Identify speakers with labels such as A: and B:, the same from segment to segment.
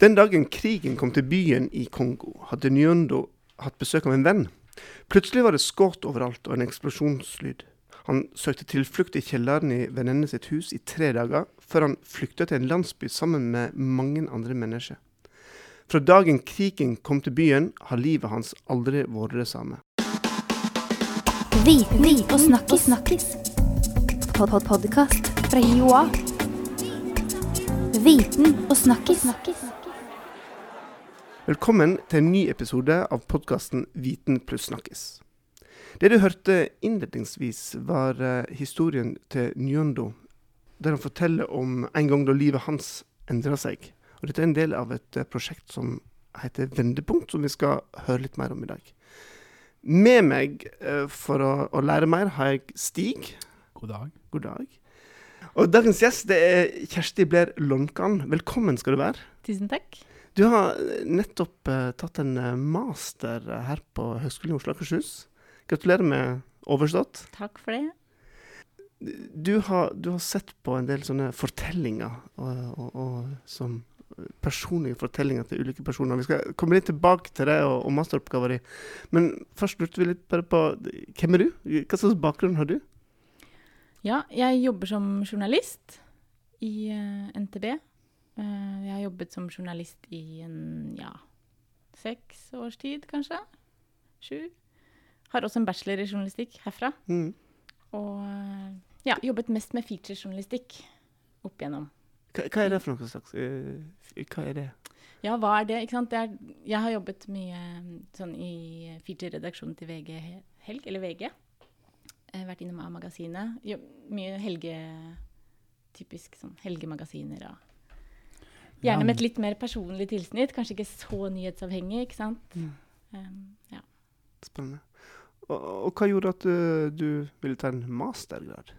A: Den dagen krigen kom til byen i Kongo, hadde Nyondo hatt besøk av en venn. Plutselig var det skudd overalt og en eksplosjonslyd. Han søkte tilflukt i kjelleren i venninnen sitt hus i tre dager, før han flyktet til en landsby sammen med mange andre mennesker. Fra dagen krigen kom til byen, har livet hans aldri vært det samme.
B: Viten og snakkis. snakkis. Pod -pod Podkast fra Joa. Viten og snakkis.
A: Velkommen til en ny episode av podkasten Viten pluss snakkis. Det du hørte innledningsvis, var eh, historien til Nyondo, der han forteller om en gang da livet hans endra seg. Og Dette er en del av et eh, prosjekt som heter Vendepunkt, som vi skal høre litt mer om i dag. Med meg eh, for å, å lære mer har jeg Stig.
C: God dag.
A: God dag. Og dagens gjest det er Kjersti Bler Lonkan. Velkommen skal du være.
D: Tusen takk.
A: Du har eh, nettopp uh, tatt en eh, master her på Høgskolen i Oslo og Akershus. Gratulerer med overstått.
D: Takk for det.
A: Du har, du har sett på en del sånne fortellinger, og, og, og som personlige fortellinger til ulike personer. Vi skal komme litt tilbake til det og, og masteroppgaven din. Men først lurte vi litt bare på hvem er du? Hva slags bakgrunn har du?
D: Ja, jeg jobber som journalist i uh, NTB. Eh, jeg har jobbet som journalist i en, ja, seks års tid, kanskje. Sju. Har også en bachelor i journalistikk herfra.
A: Mm.
D: Og eh, ja, jobbet mest med featurejournalistikk opp igjennom.
A: Hva, hva er det for noe slags eh, Hva er det?
D: Ja, hva er det? Ikke sant? Det er, jeg har jobbet mye sånn i feature-redaksjonen til VG Helg, eller VG. Jeg har vært innom A-magasinet. Mye helge... Typisk sånn helgemagasiner og Gjerne med et litt mer personlig tilsnitt. Kanskje ikke så nyhetsavhengig, ikke sant.
A: Mm.
D: Um, ja.
A: Spennende. Og, og hva gjorde at uh, du ville ta en mastergrad?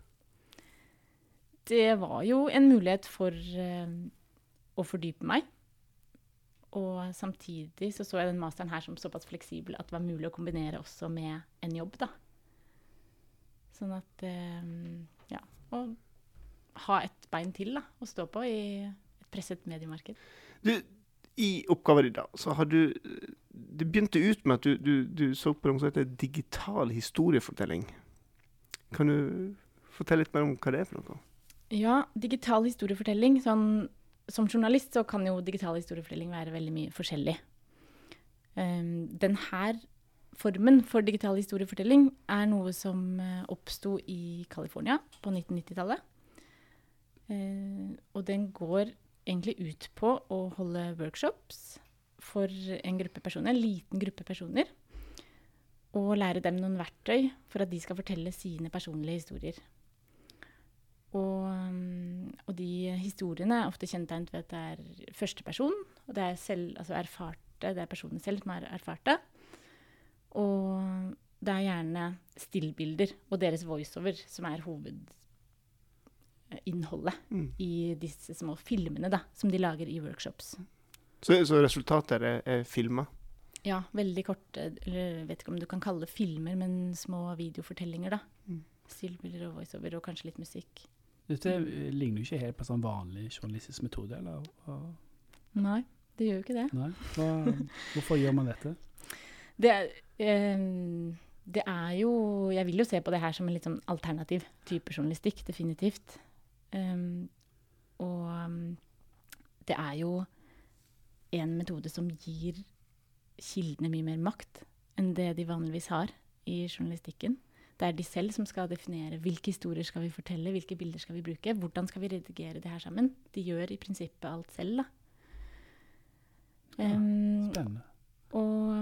D: Det var jo en mulighet for uh, å fordype meg. Og samtidig så så jeg den masteren her som såpass fleksibel at det var mulig å kombinere også med en jobb, da. Sånn at uh, Ja. Å ha et bein til da, å stå på i presset mediemarked.
A: Du, I oppgaven din, da, så har du Det begynte ut med at du, du, du så på noe som heter digital historiefortelling. Kan du fortelle litt mer om hva det er for noe?
D: Ja, digital historiefortelling. Sånn, som journalist så kan jo digital historiefortelling være veldig mye forskjellig. Um, den her formen for digital historiefortelling er noe som uh, oppsto i California på 1990-tallet. Uh, og den går egentlig ut på å holde workshops for en gruppe personer, en liten gruppe personer, og lære dem noen verktøy for at de skal fortelle sine personlige historier. Og, um, og de historiene er ofte kjennetegnet ved at det er førsteperson, og det er selv, altså erfarte, det er personene selv som har er det. Og det er gjerne stillbilder og deres voiceover som er hovedinnholdet
A: Mm.
D: i disse små filmene da, som de lager i workshops.
A: Så, så resultatet er, er filma?
D: Ja, veldig korte, eller jeg vet ikke om du kan kalle det filmer, men små videofortellinger, da.
A: Mm.
D: Stillbilder og voiceover, og kanskje litt musikk.
C: Dette eh, ligner jo ikke helt på sånn vanlig journalistisk metode, eller?
D: Nei, det gjør jo ikke det.
C: Nei? Hva, hvorfor gjør man dette?
D: Det er, eh, det er jo Jeg vil jo se på det her som en litt sånn alternativ type journalistikk, definitivt. Um, og det er jo en metode som gir kildene mye mer makt enn det de vanligvis har i journalistikken. Det er de selv som skal definere hvilke historier skal vi fortelle, hvilke bilder skal vi bruke, hvordan skal vi redigere det her sammen. De gjør i prinsippet alt selv, da. Um,
C: Spennende.
D: og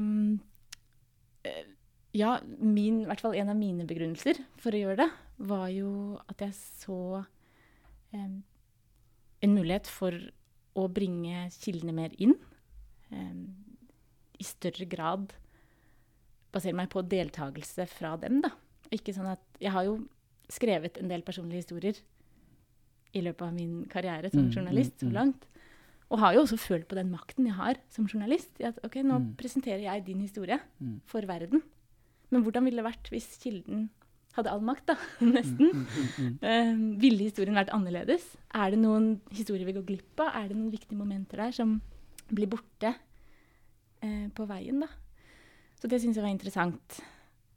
D: eh, ja, min, i hvert fall en av mine begrunnelser for å gjøre det, var jo at jeg så en mulighet for å bringe kildene mer inn. I større grad basere meg på deltakelse fra dem, da. Og Ikke sånn at Jeg har jo skrevet en del personlige historier i løpet av min karriere som
C: Mm,
D: journalist
C: mm,
D: så
C: mm.
D: langt. Og har jo også følt på den makten jeg har som journalist. i At ok, nå
C: Mm.
D: presenterer jeg din historie
C: Mm.
D: for verden. Men hvordan ville det vært hvis kilden hadde all makt, da? Nesten. Eh, ville historien vært annerledes? Er det noen historier vi går glipp av? Er det noen viktige momenter der som blir borte uh, på veien, da. Så det syns jeg var interessant.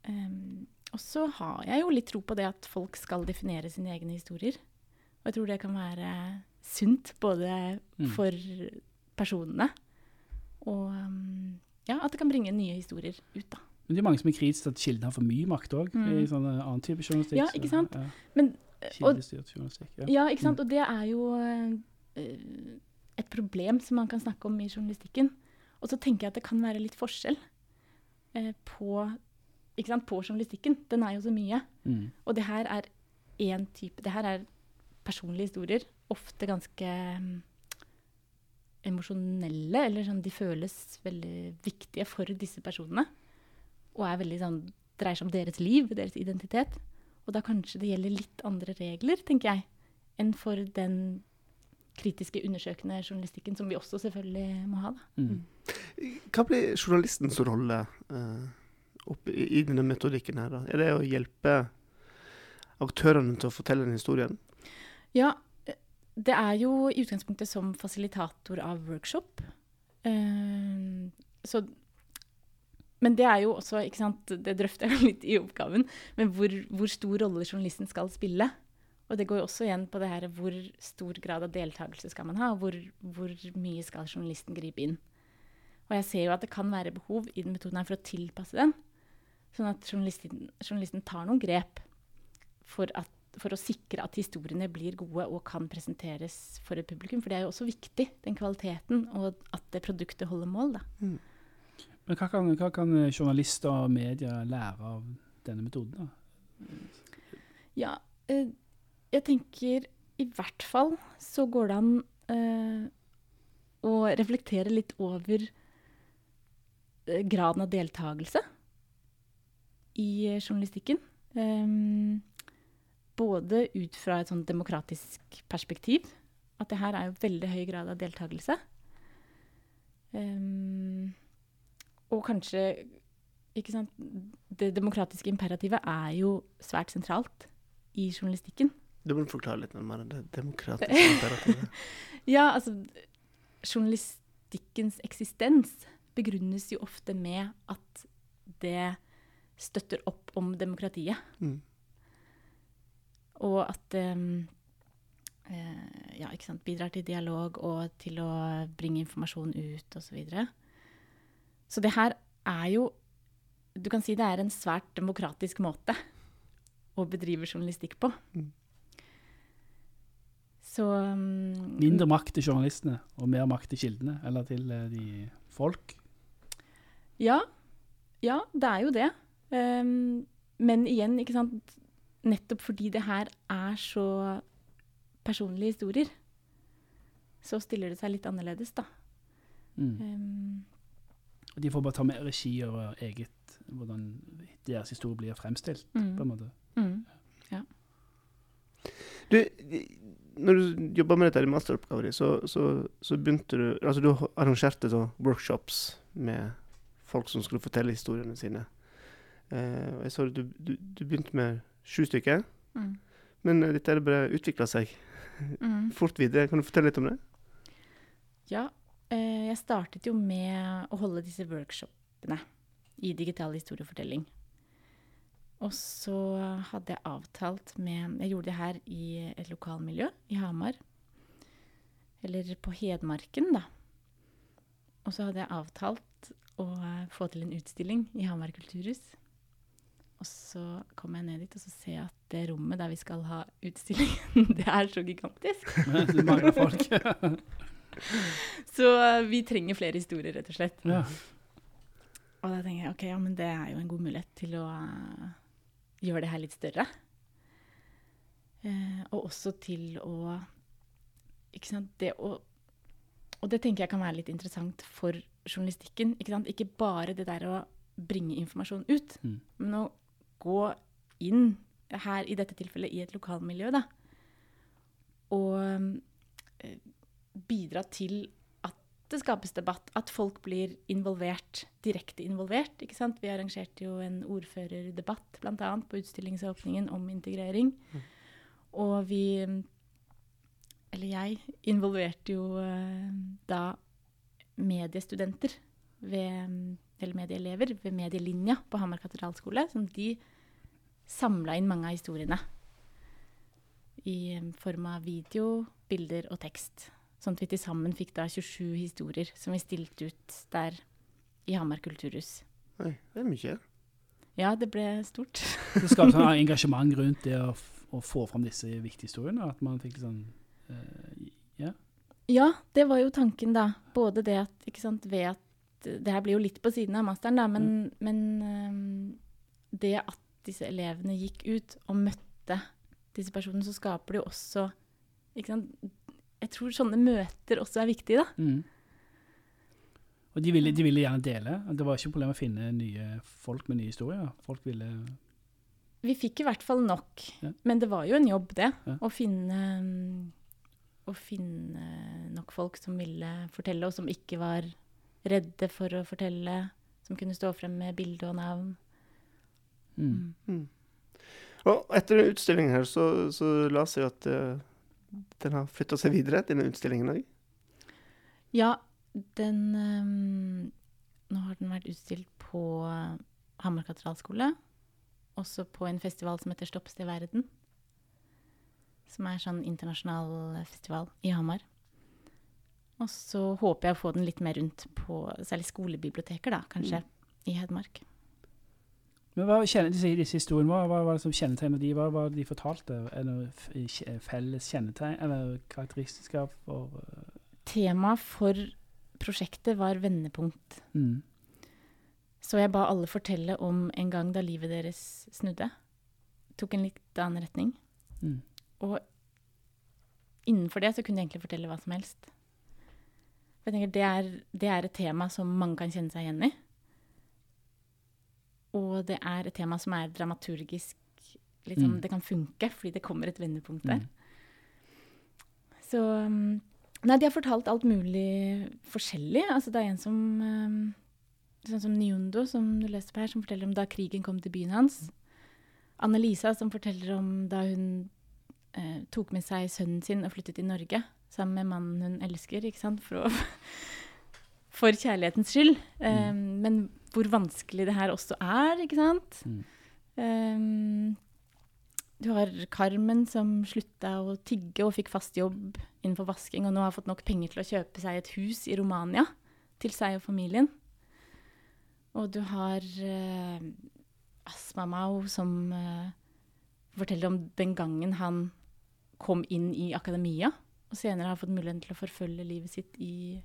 D: Um, og så har jeg jo litt tro på det at folk skal definere sine egne historier. Og jeg tror det kan være sunt både
C: Mm.
D: for personene og um, ja, at det kan bringe nye historier ut, da.
C: Men det er mange som er kritiske til at kilden har for mye makt òg,
D: Mm.
C: i sånn annen type journalistikk.
D: Ja, ikke sant?
C: Ja,
D: Men, og,
C: Kildestyrt journalistikk. Ja.
D: ja, ikke sant. Og det er jo eh, et problem som man kan snakke om i journalistikken. Og så tenker jeg at det kan være litt forskjell eh, på, ikke sant, på journalistikken. Den er jo så mye.
C: Mm.
D: Og det her er én type Det her er personlige historier. Ofte ganske mm, emosjonelle, eller sånn de føles veldig viktige for disse personene. Og er veldig sånn dreier seg om deres liv, deres identitet. Og da kanskje det gjelder litt andre regler, tenker jeg, enn for den kritiske, undersøkende journalistikken som vi også selvfølgelig må ha. Da.
C: Mm.
A: Hva blir journalistens rolle uh, opp i, i denne metodikken her? da? Er det å hjelpe aktørene til å fortelle den historien?
D: Ja, det er jo i utgangspunktet som fasilitator av workshop. Uh, så, men det er jo også, ikke sant, det drøfter jeg litt i oppgaven, men hvor, hvor stor rolle journalisten skal spille. Og det går jo også igjen på det her hvor stor grad av deltakelse skal man ha, og hvor, hvor mye skal journalisten gripe inn. Og jeg ser jo at det kan være behov i den metoden her for å tilpasse den, sånn at journalisten, journalisten tar noen grep for at for å sikre at historiene blir gode og kan presenteres for et publikum. For det er jo også viktig, den kvaliteten, og at det produktet holder mål. Da.
C: Men hva kan, hva kan journalister og media lære av denne metoden? da?
D: Ja, eh, jeg tenker i hvert fall så går det an eh, å reflektere litt over eh, graden av deltakelse i eh, journalistikken. Både ut fra et sånn demokratisk perspektiv, at det her er jo veldig høy grad av deltakelse. Ehm, og kanskje ikke sant, Det demokratiske imperativet er jo svært sentralt i journalistikken.
A: Du må forklare litt nærmere. Det demokratiske imperativet.
D: Ja, altså Journalistikkens eksistens begrunnes jo ofte med at det støtter opp om demokratiet.
A: Mm.
D: Og at eh, ja, bidrar til dialog og til å bringe informasjon ut osv. Så, videre. Så det her er jo Du kan si det er en svært demokratisk måte å bedrive journalistikk på.
A: Mm.
D: Så um,
C: Mindre makt til journalistene og mer makt til kildene, eller til eh, de folk?
D: Ja, ja, det er jo det. Um, men igjen, ikke sant Nettopp fordi det her er så personlige historier, så stiller det seg litt annerledes, da.
C: Mm. Og De får bare ta med regi over eget, hvordan deres historie blir fremstilt,
D: mm,
C: på en måte.
D: mm.
A: Du, når du jobba med dette i masteroppgaven din, så, så, så begynte du Altså, du arrangerte så workshops med folk som skulle fortelle historiene sine. Eh, og jeg så du, du, du begynte med sju stykker,
D: Mm,
A: men eh, dette er bare utvikla seg
D: mm.
A: fort videre. Kan du fortelle litt om det?
D: Ja, jeg startet jo med å holde disse workshopene i digital historiefortelling. Og så hadde jeg avtalt med Jeg gjorde det her i et lokalmiljø i Hamar. Eller på Hedmarken, da. Og så hadde jeg avtalt å få til en utstilling i Hamar kulturhus. Og så kom jeg ned dit, og så ser jeg at det rommet der vi skal ha utstillingen, det er så gigantisk.
C: det mangler folk.
D: Så eh, vi trenger flere historier, rett og slett.
C: ja.
D: Og da tenker jeg ok, ja, men det er jo en god mulighet til å eh, gjøre det her litt større. Eh, og også til å Ikke sant, det å Og det tenker jeg kan være litt interessant for journalistikken. Ikke sant, ikke bare det der å bringe informasjon ut,
C: Mm.
D: men å gå inn her, i dette tilfellet, i et lokalmiljø, da. Og eh, bidra til at det skapes debatt, at folk blir involvert, direkte involvert. ikke sant? Vi arrangerte jo en ordførerdebatt bl.a. på utstillingsåpningen om integrering. Og vi, eller jeg, involverte jo eh, da mediestudenter ved, eller medieelever ved medielinja på Hamar katedralskole, som de samla inn mange av historiene. I eh, form av video, bilder og tekst. Sånn at vi til sammen fikk da 27 historier som vi stilte ut der i Hamar kulturhus.
A: Oi, det er mye.
D: Ja, det ble stort.
C: Det skapte sånn engasjement rundt det å, å få fram disse viktige historiene. At man fikk sånn uh, Ja.
D: Ja, det var jo tanken, da. Både det at ikke sant, ved at Det her blir jo litt på siden av masteren, da, men, men um, det at disse elevene gikk ut og møtte disse personene, så skaper det jo også ikke sant? Jeg tror sånne møter også er viktige, da.
C: Mm. Og de ville, de ville gjerne dele. Det var ikke noe problem å finne nye folk med nye historier. Folk ville
D: Vi fikk i hvert fall nok.
C: Ja.
D: Men det var jo en jobb, det.
C: Ja.
D: Å finne å finne nok folk som ville fortelle, og som ikke var redde for å fortelle. Som kunne stå frem med bilde og navn.
C: mm.
A: Mm. Og etter utstillingen her, så, så la jeg at eh, den har flytta seg videre, denne utstillingen òg.
D: Ja, den um, Nå har den vært utstilt på Hamar katedralskole. Også på en festival som heter Stoppsted verden. Som er sånn internasjonal festival i Hamar. Og så håper jeg å få den litt mer rundt på særlig skolebiblioteker, da, kanskje, i Hedmark.
C: Men hva kjenner disse, disse historiene, hva, hva var det som kjennetegnet de? Hva var det de fortalte? Er kje- felles kjennetegn, eller karakteristiske for uh...
D: Tema for prosjektet var vendepunkt.
C: mm.
D: Så jeg ba alle fortelle om en gang da livet deres snudde. Tok en litt annen retning.
C: Mm.
D: Og innenfor det så kunne jeg egentlig fortelle hva som helst. Jeg tenker det er, det er et tema som mange kan kjenne seg igjen i. Og det er et tema som er dramaturgisk liksom,
C: Mm.
D: Det kan funke, fordi det kommer et vendepunkt der.
C: Mm.
D: Så um, Nei, de har fortalt alt mulig forskjellig. Altså, det er en som um, Sånn som Nyundo, som du leste på her, som forteller om da krigen kom til byen hans. Anne-Lisa, som forteller om da hun eh, tok med seg sønnen sin og flyttet til Norge sammen med mannen hun elsker, ikke sant, for, å, for kjærlighetens skyld. Eh, Men hvor vanskelig det her også er, ikke sant.
C: Mm.
D: Um, du har Carmen som slutta å tigge og fikk fast jobb innenfor vasking, og nå har fått nok penger til å kjøpe seg et hus i Romania til seg og familien. Og du har uh, Asma Mao som uh, forteller om den gangen han kom inn i akademia, og senere har fått muligheten til å forfølge livet sitt i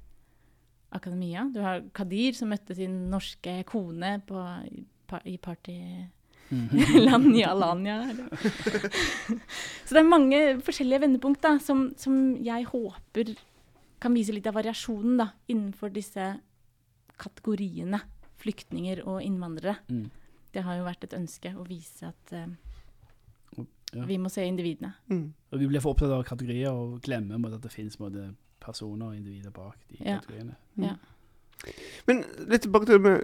D: akademia. Du har Kadir som møtte sin norske kone på, i, pa- i partyland i Alanya. Så det er mange forskjellige vendepunkt da, som, som jeg håper kan vise litt av variasjonen da, innenfor disse kategoriene flyktninger og innvandrere.
C: Mm.
D: Det har jo vært et ønske å vise at uh,
C: Ja.
D: vi må se individene.
A: Mm.
C: Og vi blir for opptatt av kategorier og glemmer at det finnes måte, personer og individer bak de
D: Ja.
C: kategoriene.
D: Ja.
A: Men litt tilbake til med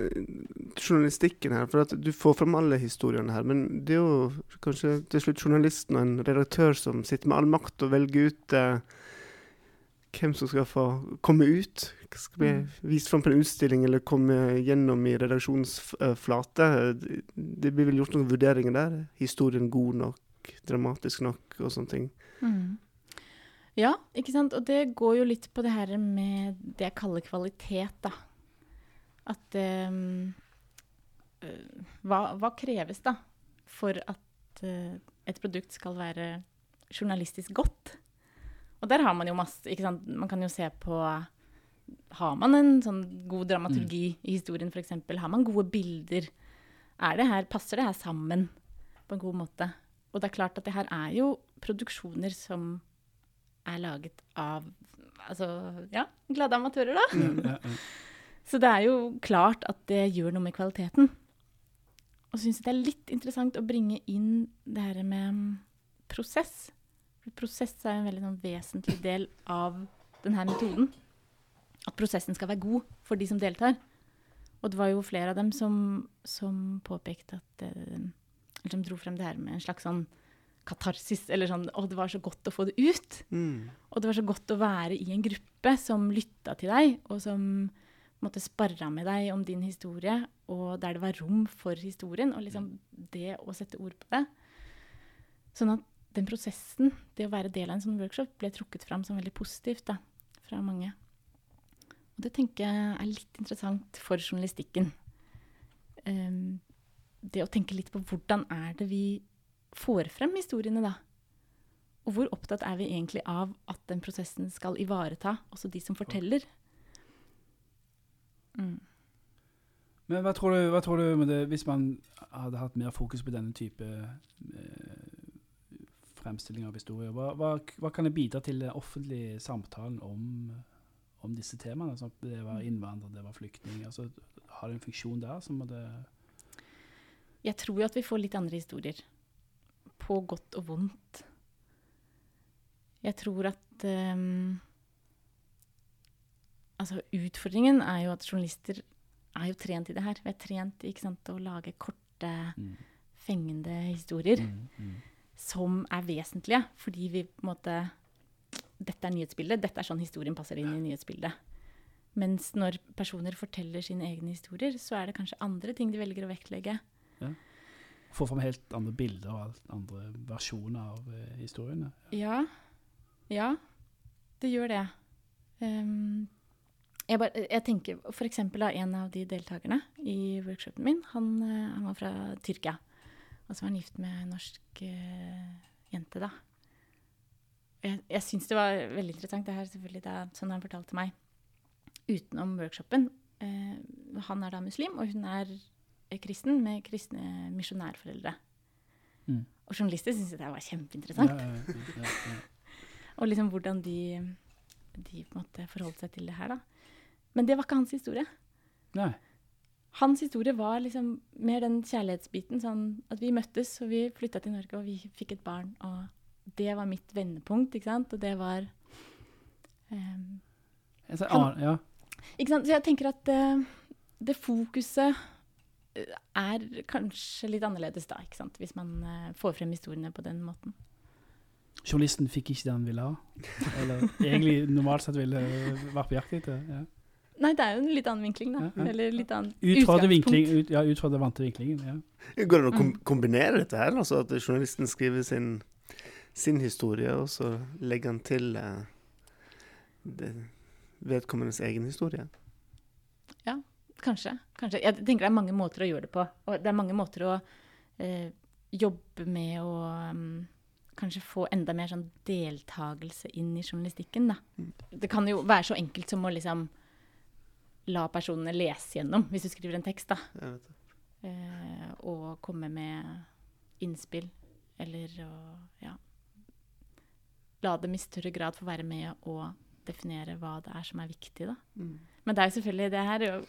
A: journalistikken her. For at du får fram alle historiene her. Men det er jo kanskje til slutt journalisten og en redaktør som sitter med all makt og velger ut eh, hvem som skal få komme ut. Skal bli
D: Mm.
A: vist fram på en utstilling eller komme gjennom i redaksjonsflate. Det- Det blir vel gjort noen vurderinger der. Historien god nok? Dramatisk nok? Og sånne ting.
D: Mm. Ja, ikke sant. Og det går jo litt på det her med det jeg kaller kvalitet, da. At um, hva, hva kreves da for at uh, et produkt skal være journalistisk godt? Og der har man jo masse, ikke sant. Man kan jo se på Har man en sånn god dramaturgi i historien, f.eks.? Har man gode bilder? Er det her, passer det her sammen på en god måte? Og det er klart at det her er jo produksjoner som er laget av altså, ja, glade amatører, da.
C: Ja, ja.
D: Så det er jo klart at det gjør noe med kvaliteten. Og så syns jeg det er litt interessant å bringe inn det her med mm, prosess. For prosess er en veldig sånn vesentlig del av denne metoden. At prosessen skal være god for de som deltar. Og det var jo flere av dem som, som påpekte at eh, Eller som dro frem det her med en slags sånn katarsis, eller sånn Å, det var så godt å få det ut.
A: Mm.
D: Og det var så godt å være i en gruppe som lytta til deg, og som måtte sparra med deg om din historie, og der det var rom for historien, og liksom det å sette ord på det. Sånn at den prosessen, det å være del av en sånn workshop, ble trukket fram som veldig positivt da, fra mange. Og det tenker jeg er litt interessant for journalistikken. Um, det å tenke litt på hvordan er det vi får frem historiene, da. Og hvor opptatt er vi egentlig av at den prosessen skal ivareta også de som forteller? Mm.
C: Men hva tror du, hva tror du med det, hvis man hadde hatt mer fokus på denne type eh, fremstilling av historier, hva, hva, hva kan det bidra til den offentlige samtalen om, om disse temaene? Sånn at det var innvandrere, det var flyktninger. Altså, har det en funksjon der? som det
D: Jeg tror jo at vi får litt andre historier. På godt og vondt. Jeg tror at um, Altså, utfordringen er jo at journalister er jo trent i det her. Vi er trent i å lage korte,
C: mm.
D: fengende historier
C: Mm, mm.
D: som er vesentlige, fordi vi på en måte Dette er nyhetsbildet. Dette er sånn historien passer inn i nyhetsbildet. Mens når personer forteller sine egne historier, så er det kanskje andre ting de velger å vektlegge.
C: Få fram helt andre bilder og alt andre versjoner av eh, historiene.
D: Ja. Ja, det gjør det. Um, jeg, bare, jeg tenker av en av de deltakerne i workshopen min. Han, eh, han var fra Tyrkia. Og så var han gift med en norsk uh, jente, da. Jeg, jeg syns det var veldig interessant. Det her selvfølgelig det er sånn han fortalte meg utenom workshopen. Uh, han er da muslim, og hun er kristen med kristne misjonærforeldre.
C: Mm.
D: Og journalister syntes det var kjempeinteressant.
C: Ja, ja, ja.
D: Og liksom hvordan de, de forholdt seg til det her, da. Men det var ikke hans historie.
C: Nei.
D: Hans historie var liksom mer den kjærlighetsbiten. Sånn at vi møttes, og vi flytta til Norge, og vi fikk et barn. Og det var mitt vendepunkt, ikke sant. Og det var ehm,
C: Altså,
D: Han-
C: ja.
D: Ikke sant. Så jeg tenker at uh, det fokuset eh, er kanskje litt annerledes da, ikke sant. Hvis man eh, får frem historiene på den måten.
C: Journalisten fikk ikke det han ville ha. Eller egentlig normalt sett ville vært på jakt etter. Ja.
D: Nei, det er jo en litt annen vinkling, da.
C: Ja, ja.
D: Eller litt annen utfordre
C: vinkling, ut, ja, ut fra vante vinklingen. Ja.
A: Går det an å kom
D: Mm.
A: kombinere dette her? Altså at journalisten skriver sin, sin historie, og så legger han til eh, det vedkommendes egen historie?
D: Kanskje. kanskje. Jeg tenker det er mange måter å gjøre det på. Og det er mange måter å eh, jobbe med å um, kanskje få enda mer sånn deltakelse inn i journalistikken, da.
A: Mm.
D: Det kan jo være så enkelt som å liksom la personene lese gjennom, hvis du skriver en tekst, da. Eh, og komme med innspill, eller å ja La dem i større grad få være med og definere hva det er som er viktig, da.
A: Mm.
D: Men det er jo selvfølgelig det her er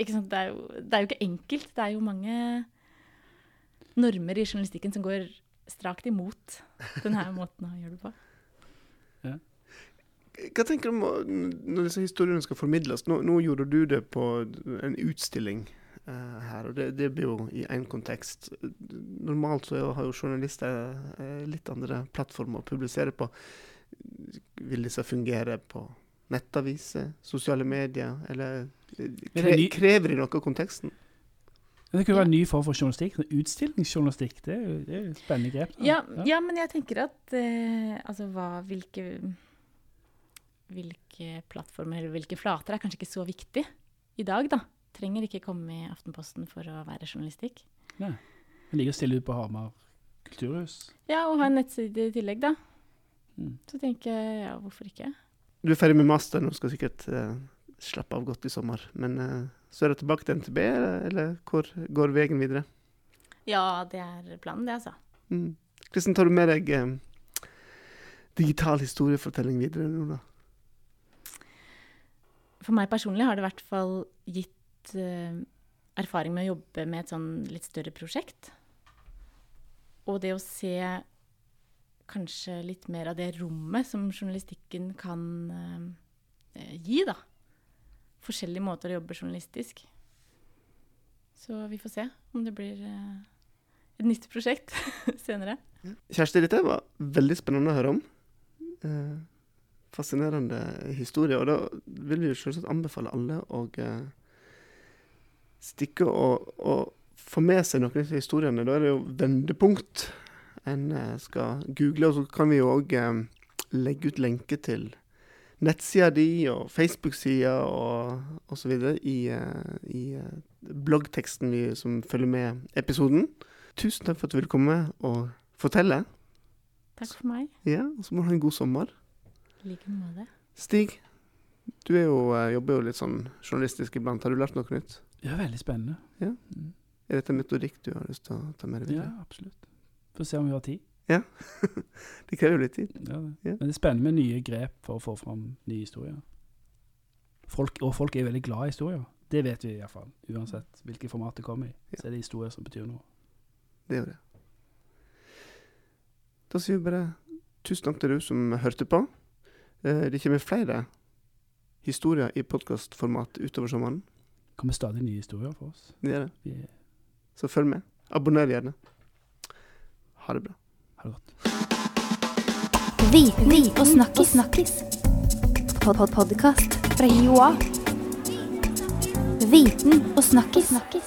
D: ikke sant, det, er jo, det er jo ikke enkelt. Det er jo mange normer i journalistikken som går strakt imot denne måten å gjøre det på.
A: Hva tenker du om når disse historiene skal formidles? Nå, nå gjorde du det på en utstilling uh, her, og det, det blir jo i én kontekst. Normalt så har jo journalister eh, litt andre plattformer å publisere på. Vil disse fungere på nettaviser, sosiale medier, eller eh, kre,
C: er
A: krever de noe av konteksten?
C: Men det kunne være en ny form for journalistikk. Utstillingsjournalistikk. Det er jo det er et spennende grep. Ja,
D: Ja, ja, men jeg tenker at eh, altså hva, hvilke, hvilke plattformer eller hvilke flater er kanskje ikke så viktig i dag, da. Trenger ikke komme i Aftenposten for å være journalistikk. Nei.
C: Jeg liker å stille ut på Hamar kulturhus.
D: Ja, og ha en nettside i tillegg, da.
C: Mm.
D: Så tenker jeg ja, hvorfor ikke?
A: Du er ferdig med masteren og skal sikkert uh, slappe av godt i sommer. Men uh, så er det tilbake til NTB, eller, hvor går veien videre?
D: Ja, det er planen, det, altså.
A: Mm. Kristin, tar du med deg eh, digital historiefortelling videre nå, da?
D: For meg personlig har det i hvert fall gitt uh, erfaring med å jobbe med et sånn litt større prosjekt. Og det å se kanskje litt mer av det rommet som journalistikken kan eh, gi, da. Forskjellige måter å jobbe journalistisk. Så vi får se om det blir eh, et nytt prosjekt senere.
A: Kjersti, dette var veldig spennende å høre om. Eh, fascinerende historie. Og da vil vi selvsagt anbefale alle å eh, stikke og, og få med seg noen av disse historiene. Da er det jo vendepunkt en eh, skal google. Og så kan vi òg eh, legge ut lenke til nettsida di og Facebook-sida og osv. i, eh, i bloggteksten vi, som følger med episoden. Tusen takk for at du ville komme og fortelle.
D: Takk for meg.
A: Ja, og så må du ha en god sommer.
D: I like måte.
A: Stig, du er jo, jobber jo litt sånn journalistisk iblant. Har du lært noe nytt?
C: Ja, veldig spennende.
A: Ja.
C: Mm.
A: Er dette metodikk du har lyst til å ta med deg
C: Ja, absolutt. Får se om vi har tid. Ja.
A: Det krever jo litt tid.
C: Ja, det.
A: Ja.
C: Men det er spennende med nye grep for å få fram nye historier. Folk, og folk er veldig glad i historier. Det vet vi iallfall. Uansett hvilket format det kommer i. Så er det historier som betyr noe.
A: Det er jo det. Da sier vi bare tusen takk til du som hørte på. Eh, Det kommer flere historier i podkastformat utover sommeren.
C: Det kommer stadig nye historier for oss.
A: Det er det.
C: Vi
A: Så følg med. Abonner gjerne. Ha det bra.
C: ha det godt.
B: Viten og snakkis. snakkis. Pod -pod Podkast fra Joa. Viten og snakkis. snakkis.